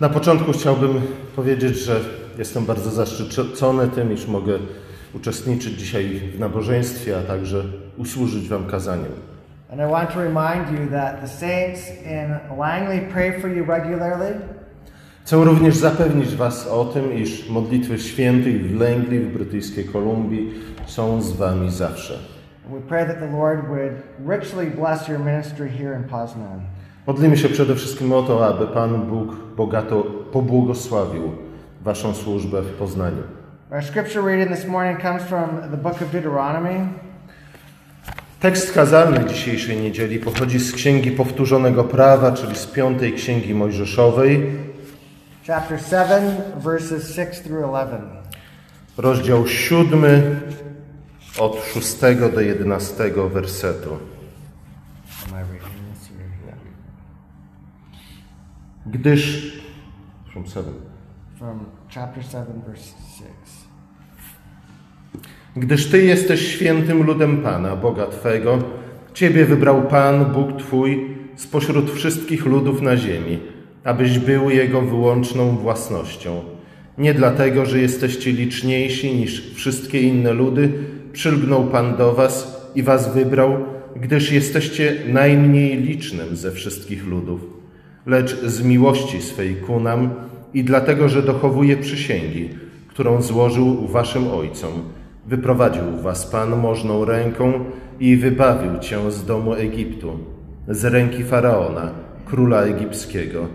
Na początku chciałbym powiedzieć, że jestem bardzo zaszczycony tym, iż mogę uczestniczyć dzisiaj w nabożeństwie, a także usłużyć Wam kazaniem. And I want to remind you that the saints in Langley pray for you regularly. Chcę również zapewnić Was o tym, iż modlitwy świętych w Langley, w brytyjskiej Kolumbii są z Wami zawsze. We pray that the Lord would richly bless your ministry here in Poznan. Modlimy się przede wszystkim o to, aby Pan Bóg bogato pobłogosławił Waszą służbę w Poznaniu. Our scripture reading this morning comes from the book of Deuteronomy, Tekst kazalny dzisiejszej niedzieli pochodzi z Księgi Powtórzonego Prawa, czyli z piątej Księgi Mojżeszowej, chapter 7, verses 6 through 11. rozdział siódmy, od szóstego do jedenastego wersetu. Gdyż... From seven. From chapter 7, verse 6. Gdyż Ty jesteś świętym ludem Pana, Boga Twego, Ciebie wybrał Pan, Bóg Twój, spośród wszystkich ludów na ziemi, abyś był Jego wyłączną własnością. Nie dlatego, że jesteście liczniejsi niż wszystkie inne ludy, przylgnął Pan do Was i Was wybrał, gdyż jesteście najmniej licznym ze wszystkich ludów, lecz z miłości swej ku nam i dlatego, że dochowuje przysięgi, którą złożył Waszym Ojcom. Wyprowadził Was Pan możną ręką i wybawił Cię z domu Egiptu, z ręki Faraona, króla egipskiego.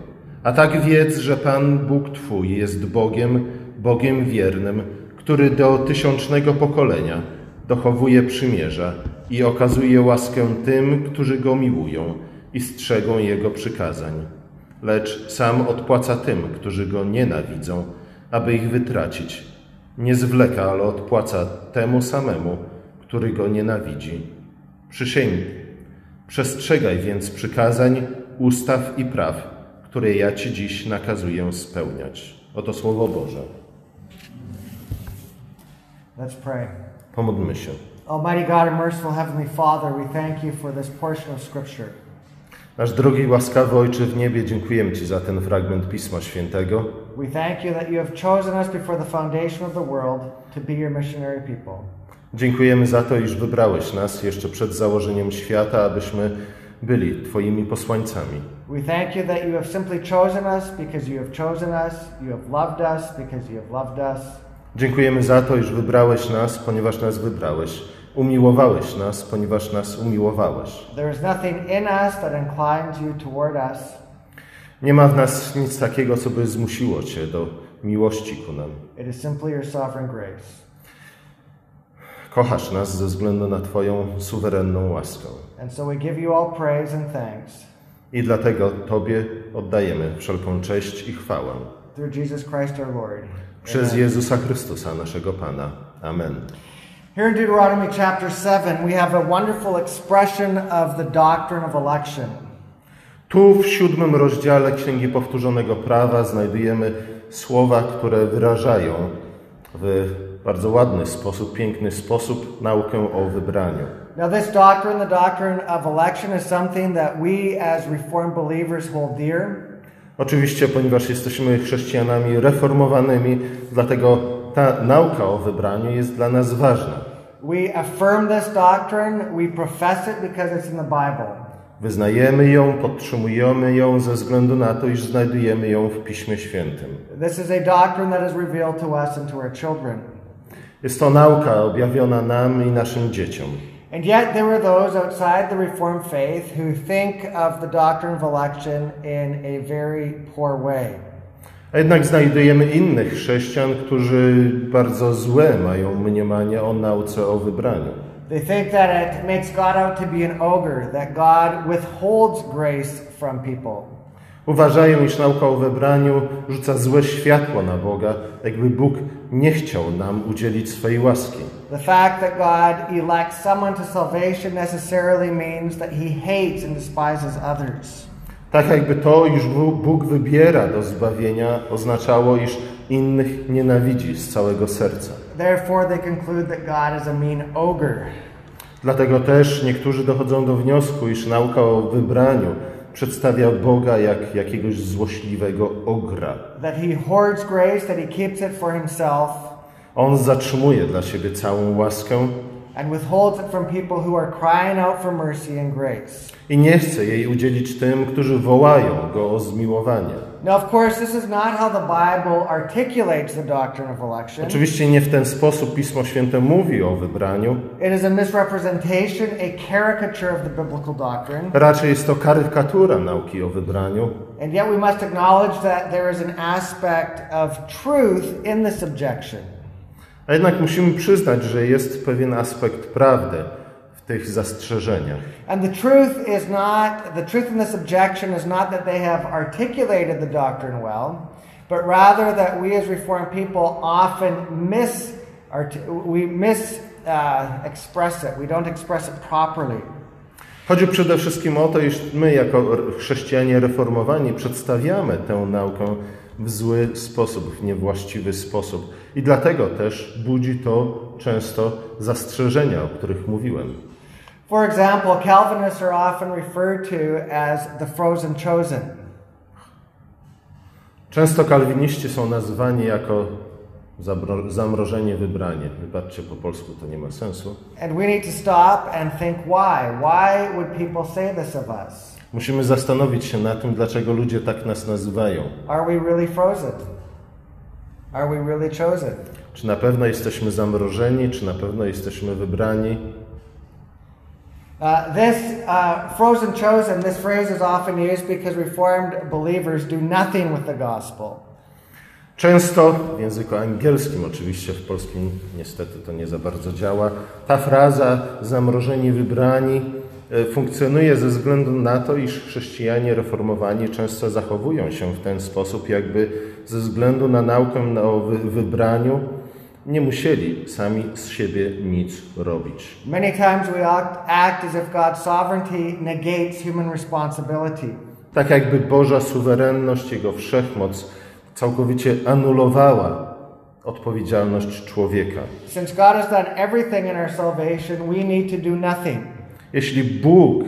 A tak wiedz, że Pan Bóg Twój jest Bogiem, Bogiem wiernym, który do tysiącznego pokolenia dochowuje przymierza i okazuje łaskę tym, którzy Go miłują i strzegą Jego przykazań. Lecz sam odpłaca tym, którzy Go nienawidzą, aby ich wytracić. Nie zwleka, ale odpłaca temu samemu, który Go nienawidzi. Przysięg. Przestrzegaj więc przykazań, ustaw i praw, które ja Ci dziś nakazuję spełniać. Oto Słowo Boże. Let's pray. Pomódlmy się. Almighty God and merciful Heavenly Father, we thank you for this portion of Scripture. Nasz drogi łaskawy Ojcze w niebie, dziękujemy Ci za ten fragment Pisma Świętego. We thank you that you have chosen us before the foundation of the world to be your missionary people. Dziękujemy za to, iż wybrałeś nas jeszcze przed założeniem świata, abyśmy byli Twoimi posłańcami. We thank you that you have simply chosen us because you have chosen us, you have loved us because you have loved us. Dziękujemy za to, iż wybrałeś nas, ponieważ nas wybrałeś. Umiłowałeś nas, ponieważ nas umiłowałeś. There is nothing in us that inclines you toward us. Nie ma w nas nic takiego, co by zmusiło Cię do miłości ku nam. It is simply your sovereign grace. Kochasz nas ze względu na Twoją suwerenną łaskę. And so we give you all praise and thanks I dlatego Tobie oddajemy wszelką cześć i chwałę. through Jesus Christ our Lord. Przez. Jezusa Chrystusa, naszego Pana. Amen. Here in Deuteronomy chapter 7, we have a wonderful expression of the doctrine of election. Tu w siódmym rozdziale Księgi Powtórzonego Prawa znajdujemy słowa, które wyrażają w bardzo ładny sposób, piękny sposób naukę o wybraniu. Now, this doctrine, the doctrine of election, is something that we as Reformed believers hold dear. Oczywiście, ponieważ jesteśmy chrześcijanami reformowanymi, dlatego ta nauka o wybraniu jest dla nas ważna. We affirm this doctrine, we profess it because it's in the Bible. Wyznajemy ją, podtrzymujemy ją ze względu na to, iż znajdujemy ją w Piśmie Świętym. This is a doctrine that is revealed to us and to our children. Jest to nauka objawiona nam i naszym dzieciom. And yet, there are those outside the Reformed faith who think of the doctrine of election in a very poor way. A jednak znajdujemy innych chrześcijan, którzy bardzo złe mają mniemanie o nauce o wybraniu. They think that it makes God out to be an ogre, that God withholds grace from people. Uważają, iż nauka o wybraniu rzuca złe światło na Boga, jakby Bóg nie chciał nam udzielić swej łaski. The fact that God elects someone to salvation necessarily means that he hates and despises others. Tak jakby to, iż Bóg wybiera do zbawienia, oznaczało, iż innych nienawidzi z całego serca. Therefore, they conclude that God is a mean ogre. Dlatego też niektórzy dochodzą do wniosku, iż nauka o wybraniu przedstawia Boga jak jakiegoś złośliwego ogra. that he hoards grace, that he keeps it for himself, On zatrzymuje dla siebie całą łaskę and withholds it from people who are crying out for mercy and grace. i nie chce jej udzielić tym, którzy wołają go o zmiłowanie. Now, of course, this is not how the Bible articulates the doctrine of election. Oczywiście nie w ten sposób Pismo Święte mówi o wybraniu, It is a misrepresentation, a caricature of the biblical doctrine. raczej jest to karykatura nauki o wybraniu, And yet we must acknowledge that there is an aspect of truth in this objection. a jednak musimy przyznać, że jest pewien aspekt prawdy tych zastrzeżeniach. And the truth is not, the truth in this objection is not that they have articulated the doctrine well, but rather that we as Reformed people often miss, we miss uh, express it. We don't express it properly. Chodzi przede wszystkim o to, iż my, jako chrześcijanie reformowani, przedstawiamy tę naukę w zły sposób, w niewłaściwy sposób. I dlatego też budzi to często zastrzeżenia, o których mówiłem. For example, Calvinists are often referred to as the frozen chosen. Często kalwiniści są nazywani jako zamrożenie wybranie. Wybaczcie, po polsku to nie ma sensu. And we need to stop and think why. Why would people say this of us? Musimy zastanowić się na tym, dlaczego ludzie tak nas nazywają. Are we really frozen? Are we really chosen? Czy na pewno jesteśmy zamrożeni, czy na pewno jesteśmy wybrani? Uh, this uh, frozen chosen, this phrase is often used because Reformed believers do nothing with the gospel. Często w języku angielskim, oczywiście w polskim niestety to nie za bardzo działa, ta fraza zamrożeni, wybrani e, funkcjonuje ze względu na to, iż chrześcijanie reformowani często zachowują się w ten sposób, jakby ze względu na naukę o wy- wybraniu nie musieli sami z siebie nic robić. Many times we act, as if God's sovereignty negates human responsibility. Tak jakby Boża suwerenność, Jego wszechmoc całkowicie anulowała odpowiedzialność człowieka. Since God has done everything in our salvation, we need to do nothing. Jeśli Bóg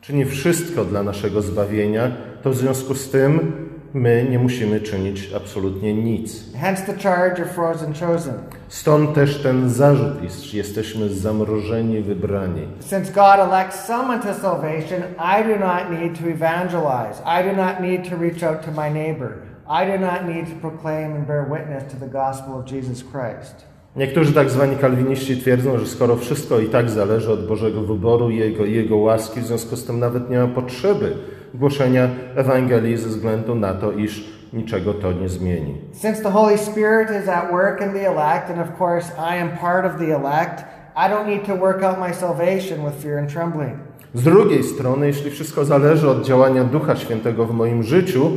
czyni wszystko dla naszego zbawienia, to w związku z tym my nie musimy czynić absolutnie nic. Hence the charge of frozen chosen. Stąd też ten zarzut, iż jesteśmy zamrożeni, wybrani. Since God elects someone to salvation, I do not need to evangelize. I do not need to reach out to my neighbor. I do not need to proclaim and bear witness to the gospel of Jesus Christ. Niektórzy tak zwani kalwiniści twierdzą, że skoro wszystko i tak zależy od Bożego wyboru i Jego, Jego łaski, w związku z tym nawet nie ma potrzeby głoszenia Ewangelii ze względu na to, iż niczego to nie zmieni. Since the Holy Spirit is at work in the elect, and of course I am part of the elect, I don't need to work out my salvation with fear and trembling. Z drugiej strony, jeśli wszystko zależy od działania Ducha Świętego w moim życiu,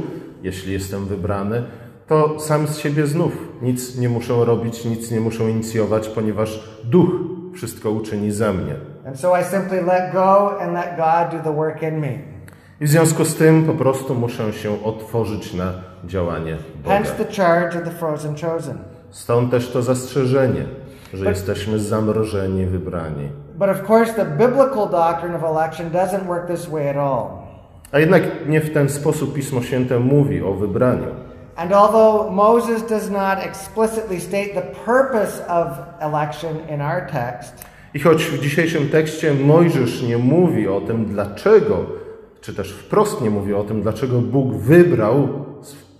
jeśli jestem wybrany, to sam z siebie znów nic nie muszę robić, nic nie muszę inicjować, ponieważ Duch wszystko uczyni za mnie. And so I simply let go and let God do the work in me. I w związku z tym po prostu muszę się otworzyć na działanie Boga. Hence the charge of the frozen chosen. Stąd też to zastrzeżenie, że jesteśmy zamrożeni, wybrani. But of course, the biblical doctrine of election doesn't work this way at all. A jednak nie w ten sposób Pismo Święte mówi o wybraniu. And although Moses does not explicitly state the purpose of election in our text, I choć w dzisiejszym tekście Mojżesz nie mówi o tym, dlaczego, czy też wprost nie mówi o tym, dlaczego Bóg wybrał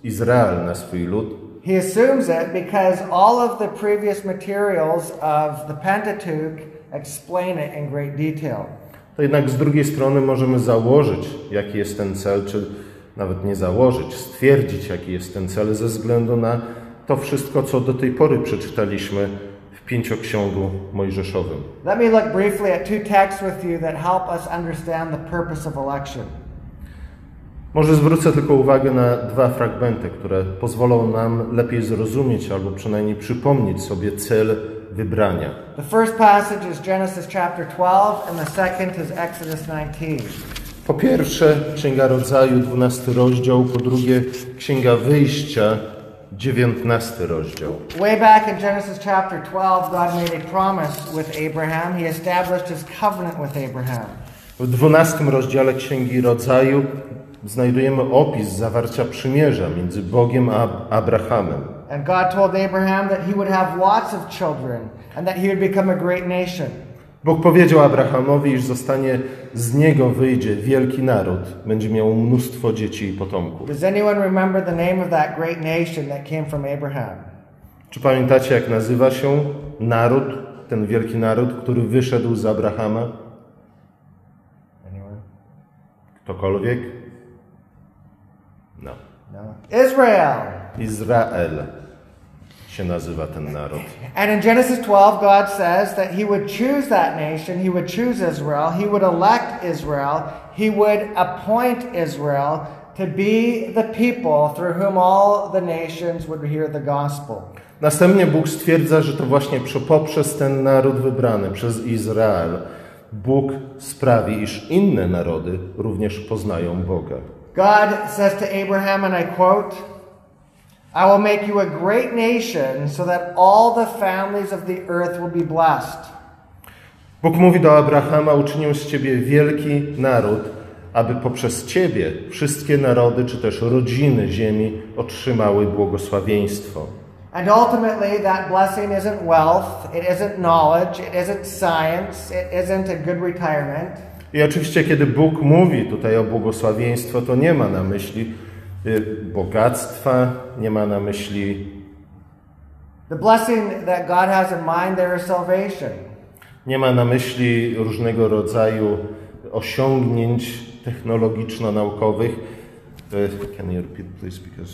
Izrael na swój lud, he assumes it because all of the previous materials of the Pentateuch explain it in great detail. to jednak z drugiej strony możemy założyć, jaki jest ten cel, czy nawet nie założyć, stwierdzić, jaki jest ten cel, ze względu na to wszystko, co do tej pory przeczytaliśmy w pięcioksiągu mojżeszowym. Let me look briefly at two texts with you that help us understand the purpose of election. Może zwrócę tylko uwagę na dwa fragmenty, które pozwolą nam lepiej zrozumieć albo przynajmniej przypomnieć sobie cel wybrania. The first passage is Genesis chapter 12, and the second is Exodus 19. Po pierwsze, Księga Rodzaju, 12 rozdział, po drugie, Księga Wyjścia, 19 rozdział. Way back in Genesis chapter 12, God made a promise with Abraham. He established his covenant with Abraham. W 12 rozdziale Księgi Rodzaju znajdujemy opis zawarcia przymierza między Bogiem a Abrahamem. And God told Abraham that he would have lots of children and that he would become a great nation. Bóg powiedział Abrahamowi, iż zostanie z niego wyjdzie wielki naród, będzie miał mnóstwo dzieci i potomków. Does anyone remember the name of that great nation that came from Abraham? Czy pamiętacie, jak nazywa się naród, ten wielki naród, który wyszedł z Abrahama? Anyone? Ktokolwiek? No. No. Israel. Izrael się nazywa ten naród. And in Genesis 12, God says that He would choose that nation, He would choose Israel, He would elect Israel, He would appoint Israel to be the people through whom all the nations would hear the gospel. Następnie Bóg stwierdza, że to właśnie poprzez ten naród wybrany, przez Izrael, Bóg sprawi, iż inne narody również poznają Boga. God says to Abraham, and I quote, I will make you a great nation so that all the families of the earth will be blessed. Bóg mówi do Abrahama: Uczynię z ciebie wielki naród, aby poprzez ciebie wszystkie narody, czy też rodziny ziemi otrzymały błogosławieństwo. And ultimately, that blessing isn't wealth, it isn't knowledge, it isn't science, it isn't a good retirement. I oczywiście, kiedy Bóg mówi tutaj o błogosławieństwo, to nie ma na myśli bogactwa, nie ma na myśli, The blessing that God has in mind there is salvation. nie ma na myśli różnego rodzaju osiągnięć technologiczno-naukowych. Y, Can you repeat, please, because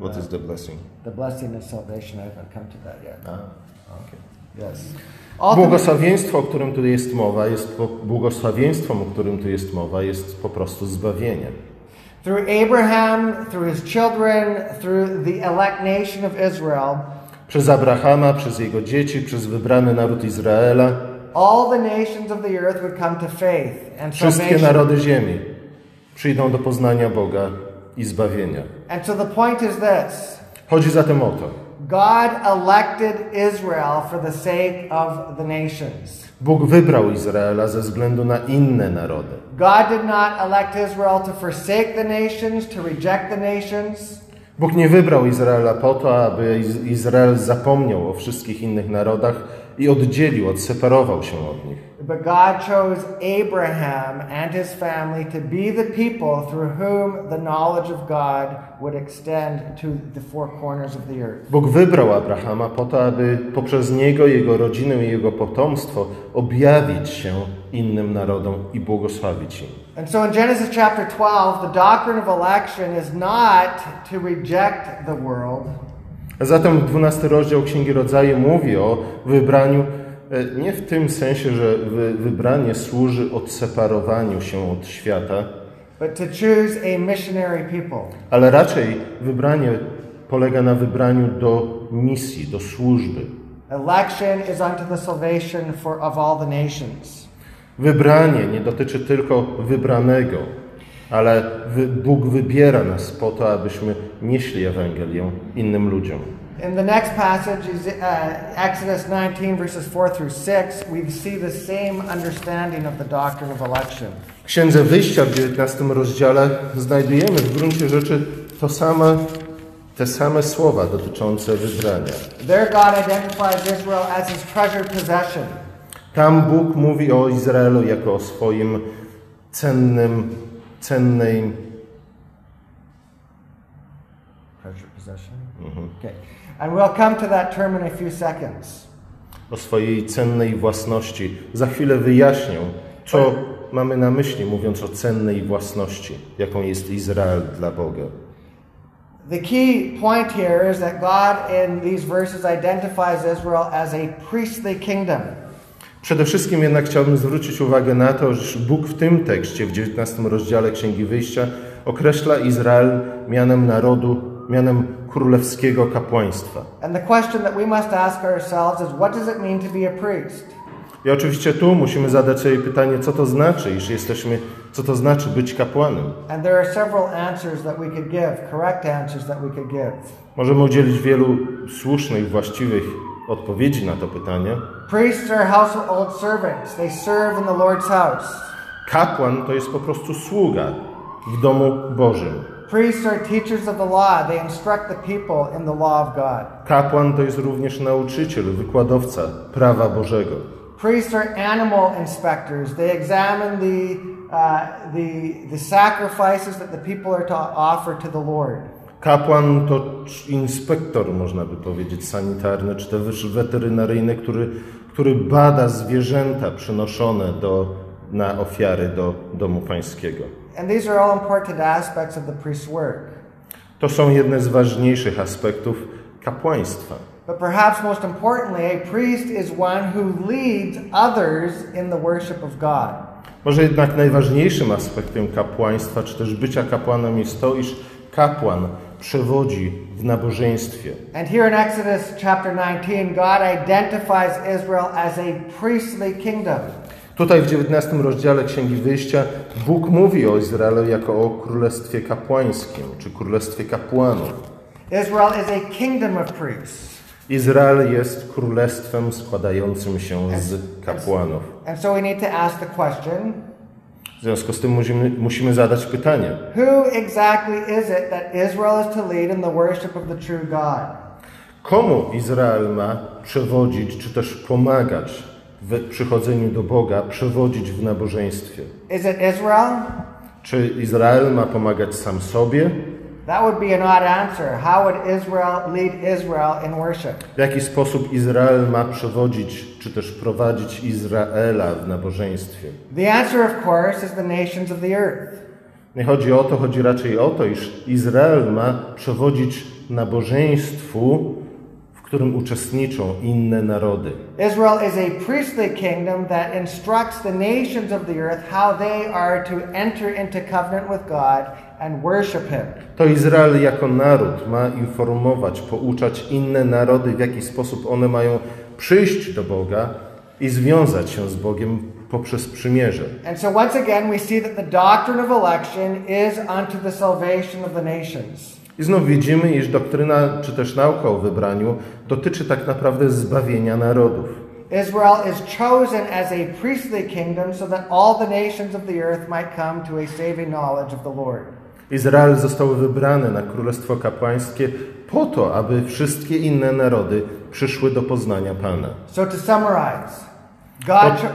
what is the blessing? The blessing is salvation. I haven't come to that yet. Ah, okay. Yes. Błogosławieństwo, o którym tu jest mowa, jest błogosławieństwem, o którym tu jest mowa, jest po prostu zbawienie. Through Abraham, through his children, through the elect nation of Israel, Przez Abrahama, przez jego dzieci, przez wybrany naród Izraela, all the nations of the earth would come to faith and wszystkie narody ziemi przyjdą do poznania Boga i zbawienia. And so the point is this Chodzi zatem o to. God elected Israel for the sake of the nations. Bóg wybrał Izraela ze względu na inne narody. God did not elect Israel to forsake the nations, to reject the nations. Bóg nie wybrał Izraela po to, aby Iz- Izrael zapomniał o wszystkich innych narodach i oddzielił, odseparował się od nich. But God chose Abraham and his family to be the people through whom the knowledge of God would extend to the four corners of the earth. Bóg wybrał Abrahama po to, aby poprzez niego, jego rodzinę i jego potomstwo objawić się innym narodom i błogosławić im. And so in Genesis chapter 12, the doctrine of election is not to reject the world, A zatem 12 rozdział Księgi Rodzaju mówi o wybraniu e, nie w tym sensie, że wy, wybranie służy odseparowaniu się od świata, ale raczej wybranie polega na wybraniu do misji, do służby. Wybranie nie dotyczy tylko wybranego, ale Bóg wybiera nas po to, abyśmy nieśli Ewangelię innym ludziom. In the next passage, uh, Exodus 19, verses 4 through 6, we see the same understanding of the doctrine of election. W Księdze Wyjścia w 19 rozdziale znajdujemy w gruncie rzeczy to same, te same słowa dotyczące wybrania. There, God identifies Israel as his treasured possession. Tam Bóg mówi o Izraelu jako o swoim cennym, cennej, Treasured possession? Mm-hmm. Okay. And we'll come to that term in a few seconds. o swojej cennej własności. Za chwilę wyjaśnię, co mamy na myśli, mówiąc o cennej własności, jaką jest Izrael dla Boga. The key point here is that God in these verses identifies Israel as a priestly kingdom. Przede wszystkim jednak chciałbym zwrócić uwagę na to, że Bóg w tym tekście, w 19 rozdziale Księgi Wyjścia, określa Izrael mianem narodu, mianem królewskiego kapłaństwa. I oczywiście tu musimy zadać sobie pytanie, co to znaczy, iż jesteśmy, co to znaczy być kapłanem. And there are several answers that we could give, correct answers that we could give. Możemy udzielić wielu słusznych, właściwych odpowiedzi na to pytanie. Priests are household servants, they serve in the Lord's house. Kapłan to jest po prostu sługa w domu Bożym. Priests are teachers of the law, they instruct the people in the law of God. Kapłan to jest również nauczyciel, wykładowca prawa Bożego. Priests are animal inspectors, they examine the, uh, the, the sacrifices that the people are to offer to the Lord. Kapłan to inspektor, można by powiedzieć, sanitarny, czy też weterynaryjny, który, który bada zwierzęta przynoszone do, na ofiary do domu pańskiego. And these are all important aspects of the priest's work. To są jedne z ważniejszych aspektów kapłaństwa. But perhaps most importantly, a priest is one who leads others in the worship of God. Może jednak najważniejszym aspektem kapłaństwa, czy też bycia kapłanem jest to, iż kapłan przewodzi w nabożeństwie. And here in Exodus chapter 19, God identifies Israel as a priestly kingdom. Tutaj w 19 rozdziale Księgi Wyjścia Bóg mówi o Izraelu jako o królestwie kapłańskim, czy królestwie kapłanów. Israel is a kingdom of priests. Izrael jest królestwem składającym się z kapłanów. And so we need to ask the question W związku z tym musimy, musimy zadać pytanie, who exactly is it that Israel is to lead in the worship of the true God? komu Izrael ma przewodzić, czy też pomagać w przychodzeniu do Boga, przewodzić w nabożeństwie? Is it Israel? Czy Izrael ma pomagać sam sobie? That would be an odd answer. How would Israel lead Israel in worship? W jaki sposób Izrael ma przewodzić, czy też prowadzić Izraela w nabożeństwie? The answer, of course, is the nations of the earth. Nie chodzi o to, chodzi raczej o to, iż Izrael ma przewodzić nabożeństwu, w którym uczestniczą inne narody. Israel is a priestly kingdom that instructs the nations of the earth how they are to enter into covenant with God and worship Him. To Izrael jako naród ma informować, pouczać inne narody, w jaki sposób one mają przyjść do Boga i związać się z Bogiem poprzez przymierze. And so, once again, we see that the doctrine of election is unto the salvation of the nations. I znów widzimy, iż doktryna, czy też nauka o wybraniu dotyczy tak naprawdę zbawienia narodów. Israel is chosen as a priestly kingdom so that all the nations of the earth might come to a saving knowledge of the Lord. Izrael został wybrany na królestwo kapłańskie po to, aby wszystkie inne narody przyszły do poznania Pana. So, to summarize, God, cho-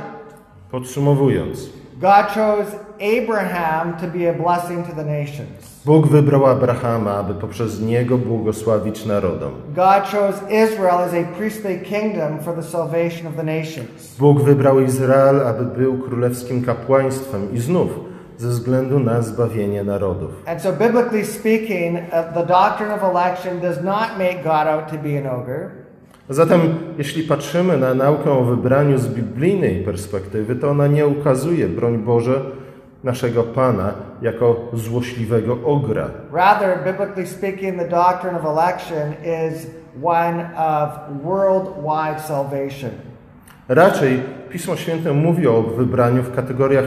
Podsumowując, God chose Abraham to be a blessing to the nations. Bóg wybrał Abrahama, aby poprzez niego błogosławić narodom. God chose Israel as a priestly kingdom for the salvation of the nations. Bóg wybrał Izrael, aby był królewskim kapłaństwem i znów ze względu na zbawienie narodów. And so, biblically speaking, uh, the doctrine of election does not make God out to be an ogre. Zatem, jeśli patrzymy na naukę o wybraniu z biblijnej perspektywy, to ona nie ukazuje, broń Boże, naszego Pana jako złośliwego ogra. Rather, biblically speaking, the doctrine of election is one of worldwide salvation. Raczej Pismo Święte mówi o wybraniu w kategoriach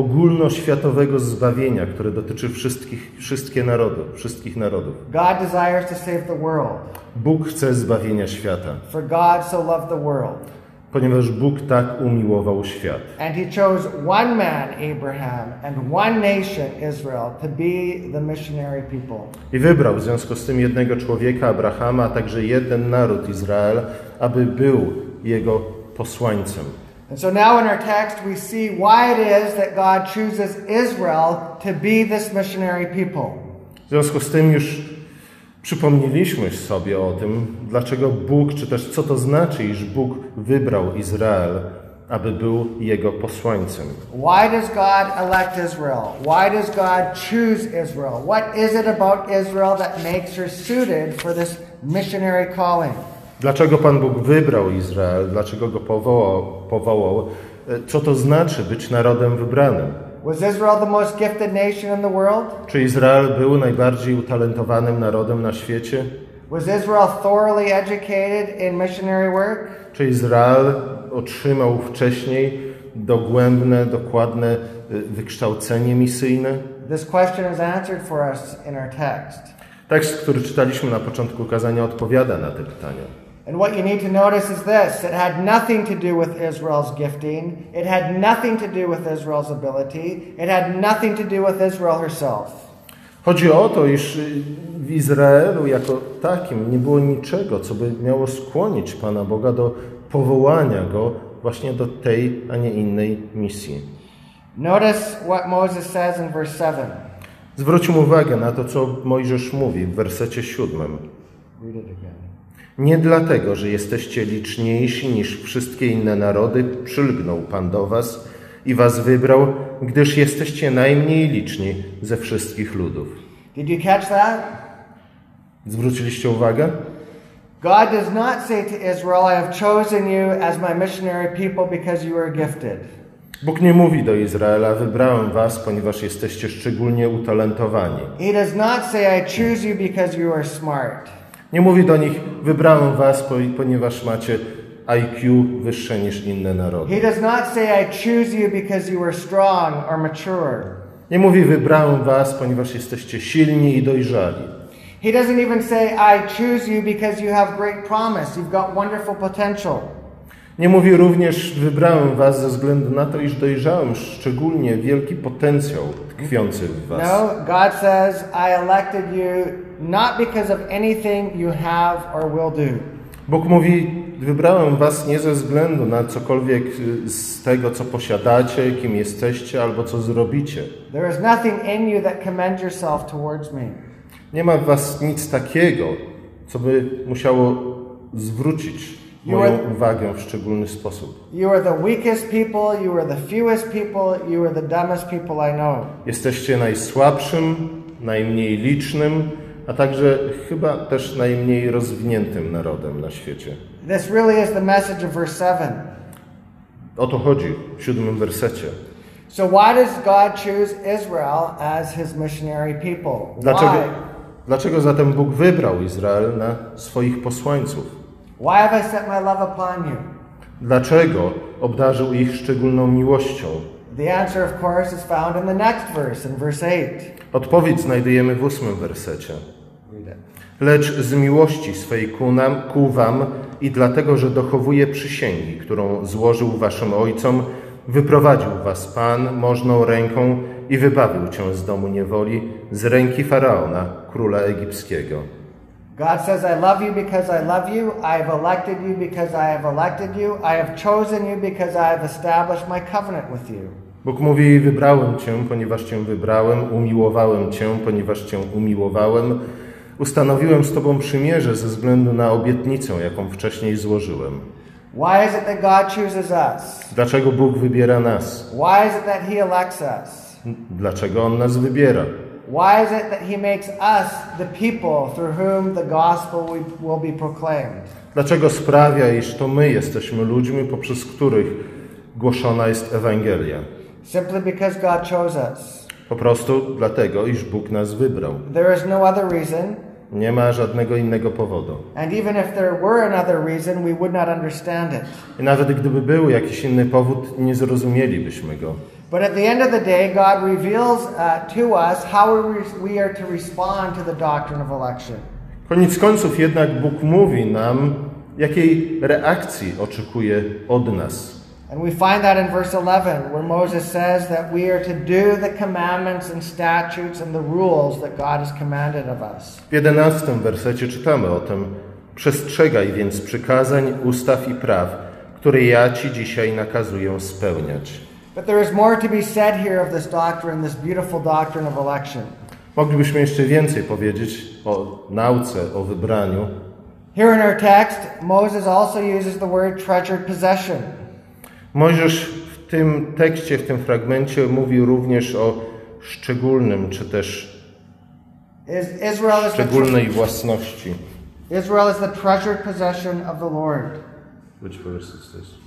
ogólnoświatowego zbawienia, które dotyczy wszystkich, wszystkie narody, wszystkich narodów. God desires to save the world, Bóg chce zbawienia świata, for God so loved the world. ponieważ Bóg tak umiłował świat. And he chose one man, Abraham, and one nation, Israel, to be the missionary people. I wybrał w związku z tym jednego człowieka, Abrahama, a także jeden naród, Izrael, aby był jego posłańcem. And so now in our text, we see why it is that God chooses Israel to be this missionary people. W związku z tym już przypomnieliśmy sobie o tym, dlaczego Bóg, czy też co to znaczy, iż Bóg wybrał Izrael, aby był jego posłańcem. Why does God elect Israel? Why does God choose Israel? What is it about Israel that makes her suited for this missionary calling? Dlaczego Pan Bóg wybrał Izrael? Dlaczego go powołał? powołał? E, Co to znaczy być narodem wybranym? Was Israel the most gifted nation in the world? Czy Izrael był najbardziej utalentowanym narodem na świecie? Was Israel thoroughly educated in missionary work? Czy Izrael otrzymał wcześniej dogłębne, dokładne y, wykształcenie misyjne? This question is answered for us in our text. Tekst, który czytaliśmy na początku kazania, odpowiada na te pytania. And what you need to notice is this it had nothing to do with Israel's gifting, it had nothing to do with Israel's ability, it had nothing to do with Israel herself. Chodzi o to, iż w Izraelu jako takim nie było niczego, co by miało skłonić Pana Boga do powołania go właśnie do tej, a nie innej misji. Notice what Moses says in verse 7. Zwróćmy uwagę na to, co Mojżesz mówi w wersecie siódmym. Read it again. Nie dlatego, że jesteście liczniejsi niż wszystkie inne narody, przylgnął Pan do was i was wybrał, gdyż jesteście najmniej liczni ze wszystkich ludów. Did you catch that? Zwróciliście uwagę? God does not say to Israel, I have chosen you as my missionary people because you are gifted. Bóg nie mówi do Izraela, wybrałem was, ponieważ jesteście szczególnie utalentowani. He does not say, I choose you because you are smart. Nie mówi do nich, wybrałem was, po- ponieważ macie IQ wyższe niż inne narody. He does not say, I choose you because you are strong or mature. Nie mówi, wybrałem was, ponieważ jesteście silni i dojrzali. He doesn't even say, I choose you because you have great promise. You've got wonderful potential. Nie mówi również, wybrałem was ze względu na to, iż dojrzałem szczególnie wielki potencjał tkwiący w was. No, God says, I elected you not because of anything you have or will do. Bóg mówi, wybrałem was nie ze względu na cokolwiek y, z tego, co posiadacie, kim jesteście albo co zrobicie. There is nothing in you that commends yourself towards me. Nie ma w was nic takiego, co by musiało zwrócić moją uwagę w szczególny sposób. You are the weakest people, you are the fewest people, you are the dumbest people I know. Jesteście najsłabszym, najmniej licznym, a także chyba też najmniej rozwiniętym narodem na świecie. This really is the message of verse 7. O to chodzi w siódmym wersecie. So, why does God choose Israel as his missionary people? Dlaczego, Why? dlaczego zatem Bóg wybrał Izrael na swoich posłańców? Why have I set my love upon you? Dlaczego obdarzył ich szczególną miłością? The answer, of course, is found in the next verse, in verse 8. Odpowiedź znajdujemy w ósmym wersecie. Lecz z miłości swej ku, nam, ku wam i dlatego, że dochowuje przysięgi, którą złożył waszym ojcom, wyprowadził was Pan możną ręką i wybawił cię z domu niewoli, z ręki Faraona, króla egipskiego. God says, I love you because I love you. I have elected you because I have elected you. I have chosen you because I have established my covenant with you. Bóg mówi, wybrałem cię, ponieważ cię wybrałem, umiłowałem cię, ponieważ cię umiłowałem, ustanowiłem z tobą przymierze ze względu na obietnicę, jaką wcześniej złożyłem. Why is it that God chooses us? Dlaczego Bóg wybiera nas? Why is it that He elects us? Dlaczego On nas wybiera? Why is it that He makes us the people through whom the gospel will be proclaimed? Dlaczego sprawia, iż to my jesteśmy ludźmi, poprzez których głoszona jest Ewangelia? Simply because God chose us. Po prostu dlatego, iż Bóg nas wybrał. There is no other reason. Nie ma żadnego innego powodu. And even if there were another reason, we would not understand it. I nawet gdyby był jakiś inny powód, nie zrozumielibyśmy go. But at the end of the day, God reveals uh, to us how we, re- we are to respond to the doctrine of election. Koniec końców jednak Bóg mówi nam, jakiej reakcji oczekuje od nas. And we find that in verse 11, where Moses says that we are to do the commandments and statutes and the rules that God has commanded of us. W jedenastym wersecie czytamy o tym: Przestrzegaj więc przykazań, ustaw i praw, które ja ci dzisiaj nakazuję spełniać. But there is more to be said here of this doctrine, this beautiful doctrine of election. Moglibyśmy jeszcze więcej powiedzieć o nauce, o wybraniu. Here in our text, Moses also uses the word treasured possession. Mojżesz w tym tekście, w tym fragmencie mówił również o szczególnym, czy też Is Israel is szczególnej własności. Israel is the treasured possession of the Lord. Which verse is this?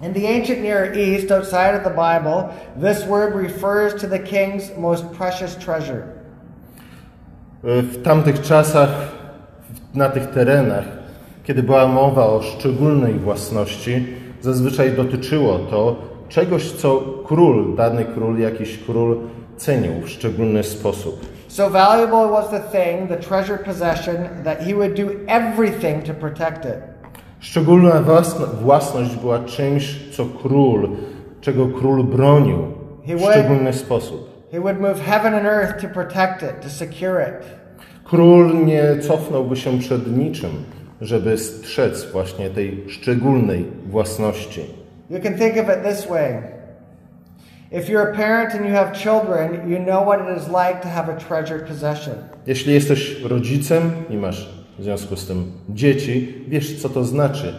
In the ancient Near East, outside of the Bible, this word refers to the king's most precious treasure. W tamtych czasach, na tych terenach, kiedy była mowa o szczególnej własności, zazwyczaj dotyczyło to czegoś, co król, dany król, jakiś król cenił w szczególny sposób. So valuable was the thing, the treasured possession, that he would do everything to protect it. Szczególna własno- własność była czymś, co król, czego król bronił w szczególny sposób. He would move heaven and earth to protect it, to secure it. Król nie cofnąłby się przed niczym, żeby strzec właśnie tej szczególnej własności. You can think of it this way. If you're a parent and you have children, you know what it is like to have a treasured possession. Jeśli jesteś rodzicem i masz w związku z tym dzieci, wiesz co to znaczy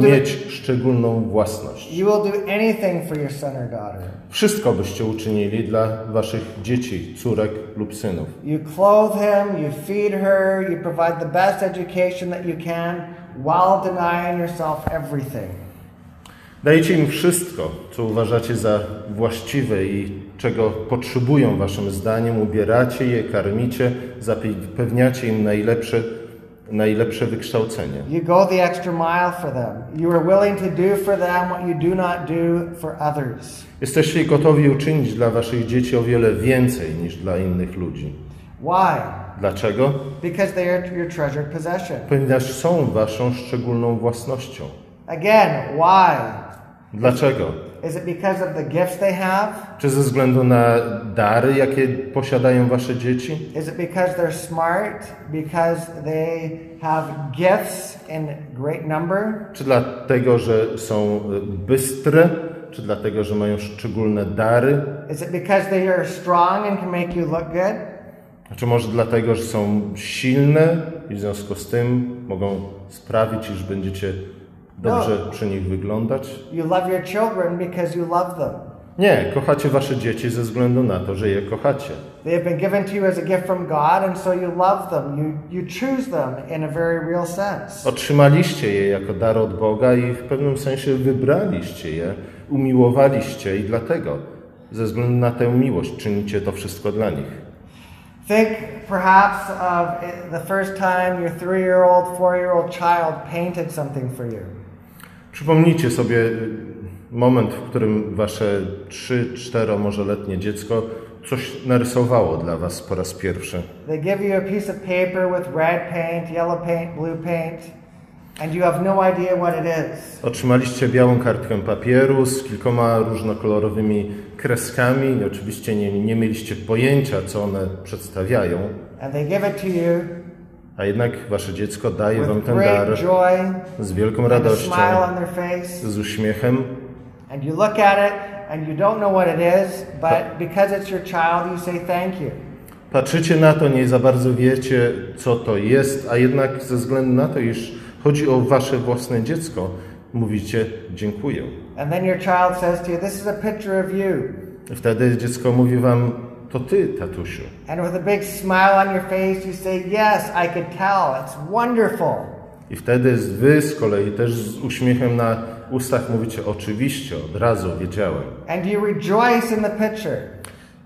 mieć szczególną własność. You will do anything for your son or daughter. Wszystko byście uczynili dla waszych dzieci, córek lub synów. You clothe him, you feed her, you provide the best education that you can while denying yourself everything. Dajecie im wszystko, co uważacie za właściwe i czego potrzebują waszym zdaniem. Ubieracie je, karmicie, zapewniacie im najlepsze, najlepsze wykształcenie. You go the extra mile for them. You are willing to do for them what you do not do for others. Jesteście gotowi uczynić dla waszych dzieci o wiele więcej niż dla innych ludzi. Why? Dlaczego? Because they are your treasured possession. Ponieważ są waszą szczególną własnością. Again, why? Dlaczego? Is it because of the gifts they have? Czy ze względu na dary, jakie posiadają wasze dzieci? Is it because they're smart? Because they have gifts in great number? Czy dlatego, że są y, bystre? Czy dlatego, że mają szczególne dary? Is it because they are strong and can make you look good? Czy może dlatego, że są silne i w związku z tym mogą sprawić, iż będziecie dobrze przy nich wyglądać? You love your children because you love them. Nie, kochacie wasze dzieci ze względu na to, że je kochacie. They have been given to you as a gift from God, and so you love them. You, you choose them in a very real sense. Otrzymaliście je jako dar od Boga i w pewnym sensie wybraliście je, umiłowaliście i dlatego, ze względu na tę miłość, czynicie to wszystko dla nich. Think perhaps of the first time your three year old, four year old child painted something for you. Przypomnijcie sobie y, moment, w którym wasze 3, 4, może letnie dziecko coś narysowało dla was po raz pierwszy. They give you a piece of paper with red paint, yellow paint, blue paint, and you have no idea what it is. Otrzymaliście białą kartkę papieru z kilkoma różnokolorowymi kreskami i oczywiście nie, nie mieliście pojęcia, co one przedstawiają, And they give it to you a jednak wasze dziecko daje wam ten dar z wielką radością, z uśmiechem. And you look at it and you don't know what it is, but because it's your child, you say thank you. Patrzycie na to, nie za bardzo wiecie, co to jest, a jednak ze względu na to, iż chodzi o wasze własne dziecko, mówicie dziękuję. And then your child says to you, This is a picture of you. Wtedy dziecko mówi wam, to ty, tatusiu. And with a big smile on your face, you say, Yes, I could tell. It's wonderful. I wtedy wy z kolei też z uśmiechem na ustach mówicie, oczywiście, od razu wiedziałem. And you rejoice in the picture.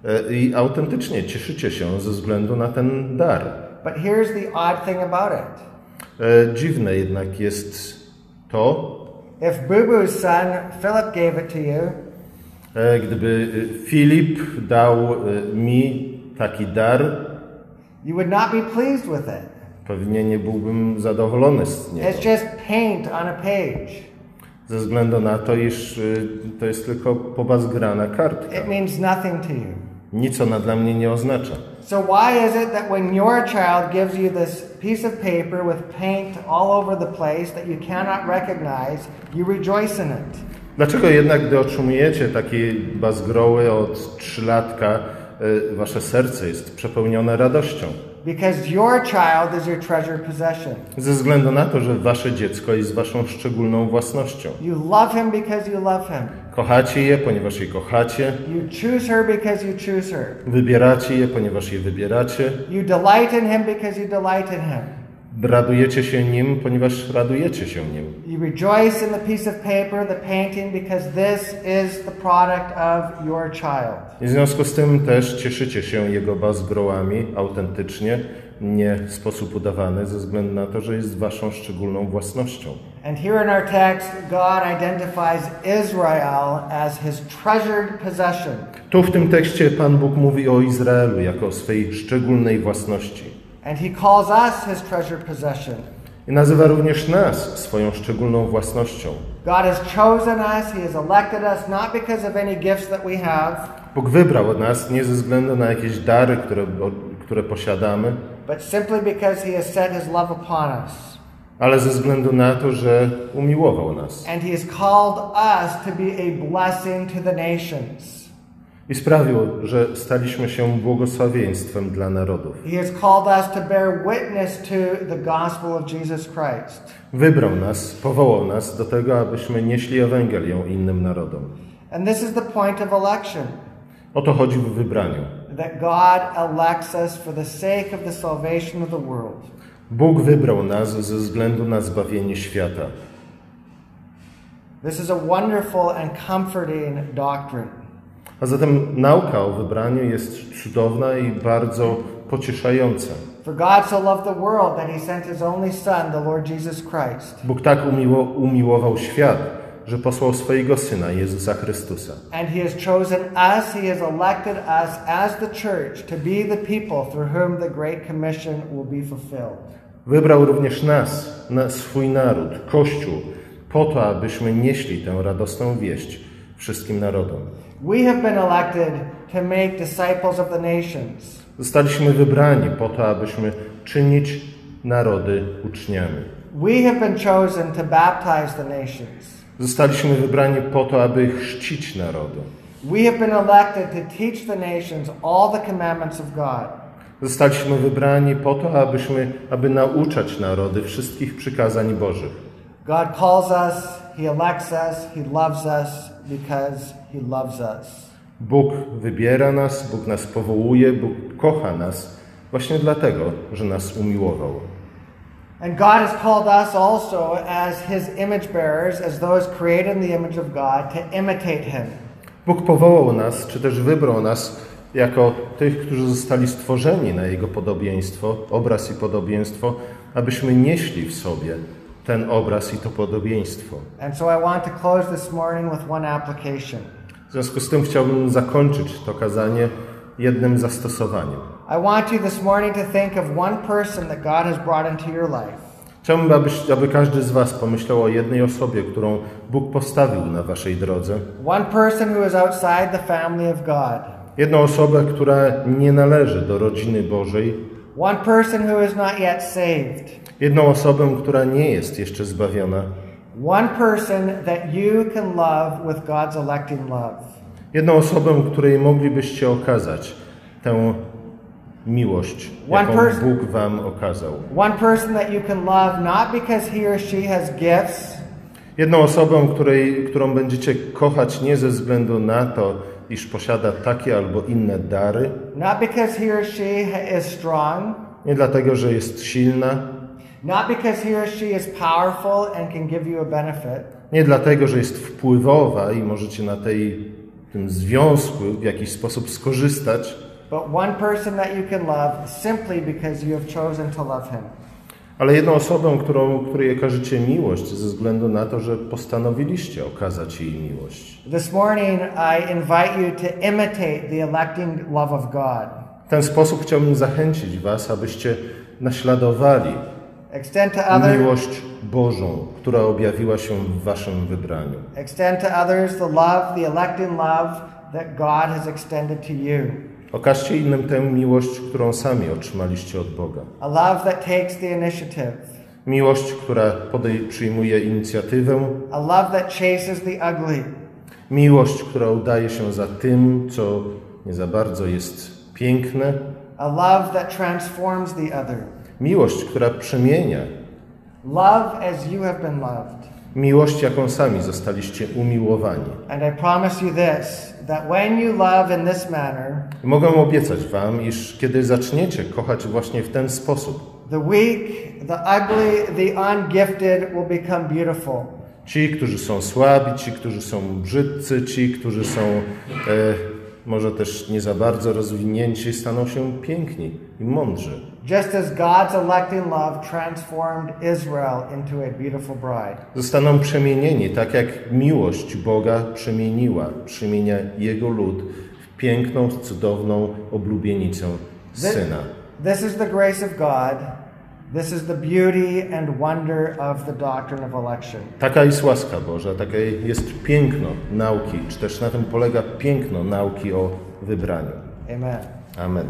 E, I autentycznie cieszycie się ze względu na ten dar. But here's the odd thing about it E, Dziwne jednak jest to, if Boo's son, Philip, gave it to you, gdyby e, Filip dał e, mi taki dar, you would not be pleased with it. pewnie nie byłbym zadowolony z niego. It's just paint on a page. Ze względu na to, iż to jest tylko pobazgrana kartka. It means nothing to you. Nic ona dla mnie nie oznacza. So why is it that when your child gives you this piece of paper with paint all over the place that you cannot recognize, you rejoice in it? Dlaczego jednak, gdy otrzymujecie takie bazgroły od trzylatka, y, wasze serce jest przepełnione radością? Because your child is your treasured possession. Ze względu na to, że wasze dziecko jest waszą szczególną własnością. You love him because you love him. Kochacie je, ponieważ je kochacie. You choose her because you choose her. Wybieracie je, ponieważ je wybieracie. You delight in him because you delight in him. Radujecie się nim, ponieważ radujecie się nim. You rejoice in the piece of paper, the painting, because this is the product of your child. I w związku z tym też cieszycie się jego bazgrołami autentycznie, nie w sposób udawany, ze względu na to, że jest waszą szczególną własnością. And here in our text, God identifies Israel as his treasured possession. Tu w tym tekście Pan Bóg mówi o Izraelu jako o swej szczególnej własności. And he calls us his treasured possession. I nazywa również nas swoją szczególną własnością. God has chosen us, he has elected us, not because of any gifts that we have, Bóg wybrał nas nie ze względu na jakieś dary, które, które posiadamy, but simply because he has set his love upon us. ale ze względu na to, że umiłował nas And he has called us to be a blessing to the nations. I sprawił, że staliśmy się błogosławieństwem dla narodów. He has called us to bear witness to the gospel of Jesus Christ. Wybrał nas, powołał nas do tego, abyśmy nieśli Ewangelię innym narodom. And this is the point of election O to chodzi w wybraniu. that God elects us for the sake of the salvation of the world. Bóg wybrał nas ze względu na zbawienie świata. This is a wonderful and comforting doctrine. A zatem nauka o wybraniu jest cudowna i bardzo pocieszająca. For God so loved the world that he sent his only Son, the Lord Jesus Christ. Bóg tak umiło, umiłował świat, że posłał swojego Syna, Jezusa Chrystusa. And he has chosen us, he has elected us as the church to be the people through whom the Great Commission will be fulfilled. Wybrał również nas, na swój naród, Kościół, po to, abyśmy nieśli tę radosną wieść wszystkim narodom. We have been elected to make disciples of the nations. Zostaliśmy wybrani po to, abyśmy czynić narody uczniami. We have been chosen to baptize the nations. Zostaliśmy wybrani po to, aby chrzcić narody. We have been elected to teach the nations all the commandments of God. Zostaliśmy wybrani po to, abyśmy, aby nauczać narody wszystkich przykazań Bożych. God calls us, he elects us, he loves us because he loves us. Bóg wybiera nas, Bóg nas powołuje, Bóg kocha nas właśnie dlatego, że nas umiłował. And God has called us also as his image bearers, as those created in the image of God, to imitate him. Bóg powołał nas, czy też wybrał nas jako tych, którzy zostali stworzeni na Jego podobieństwo, obraz i podobieństwo, abyśmy nieśli w sobie ten obraz i to podobieństwo. And so I want to close this morning with one application. W związku z tym chciałbym zakończyć to kazanie jednym zastosowaniem. I want you this morning to think of one person that God has brought into your life. Chciałbym, abyś, aby każdy z Was pomyślał o jednej osobie, którą Bóg postawił na Waszej drodze. One person who is outside the family of God. Jedną osobę, która nie należy do rodziny Bożej. Jedną osobę, która nie jest jeszcze zbawiona. One person that you can love with God's electing love. Jedną osobę, której moglibyście okazać tę miłość, One jaką Bóg wam okazał. One person that you can love not because he or she has gifts, Jedną osobę, której, którą będziecie kochać nie ze względu na to, iż posiada takie albo inne dary, not because he or she is strong, nie dlatego, że jest silna, nie dlatego, że jest wpływowa i możecie na tej, tym związku w jakiś sposób skorzystać, but one person that you can love simply because you have chosen to love him. ale jedną osobę, którą, której okażecie miłość ze względu na to, że postanowiliście okazać jej miłość. This morning, I invite you to imitate the electing love of God. W ten sposób chciałbym zachęcić Was, abyście naśladowali Extend to others, miłość Bożą, która objawiła się w Waszym wybraniu. extend to others the love, the electing love that God has extended to you. Okażcie innym tę miłość, którą sami otrzymaliście od Boga. A love that takes the initiative. Miłość, która podej- przyjmuje inicjatywę. A love that chases the ugly. Miłość, która udaje się za tym, co nie za bardzo jest piękne. A love that transforms the other. Miłość, która przemienia. Love as you have been loved. Miłość, jaką sami zostaliście umiłowani. And I promise you this that when you love in this manner, mogę obiecać Wam, iż kiedy zaczniecie kochać właśnie w ten sposób, The weak, the ugly, the ungifted will become beautiful. Ci, którzy są słabi, ci, którzy są brzydcy, ci, którzy są e, może też nie za bardzo rozwinięci, staną się piękni i mądrzy. Just as God's electing love transformed Israel into a beautiful bride. Zostaną przemienieni, tak jak miłość Boga przemieniła, przemienia Jego lud w piękną, cudowną oblubienicę Syna. This is the grace of God. This is the beauty and wonder of the doctrine of election. Taka jest łaska Boża, takie jest piękno nauki, czy też na tym polega piękno nauki o wybraniu. Amen. Amen.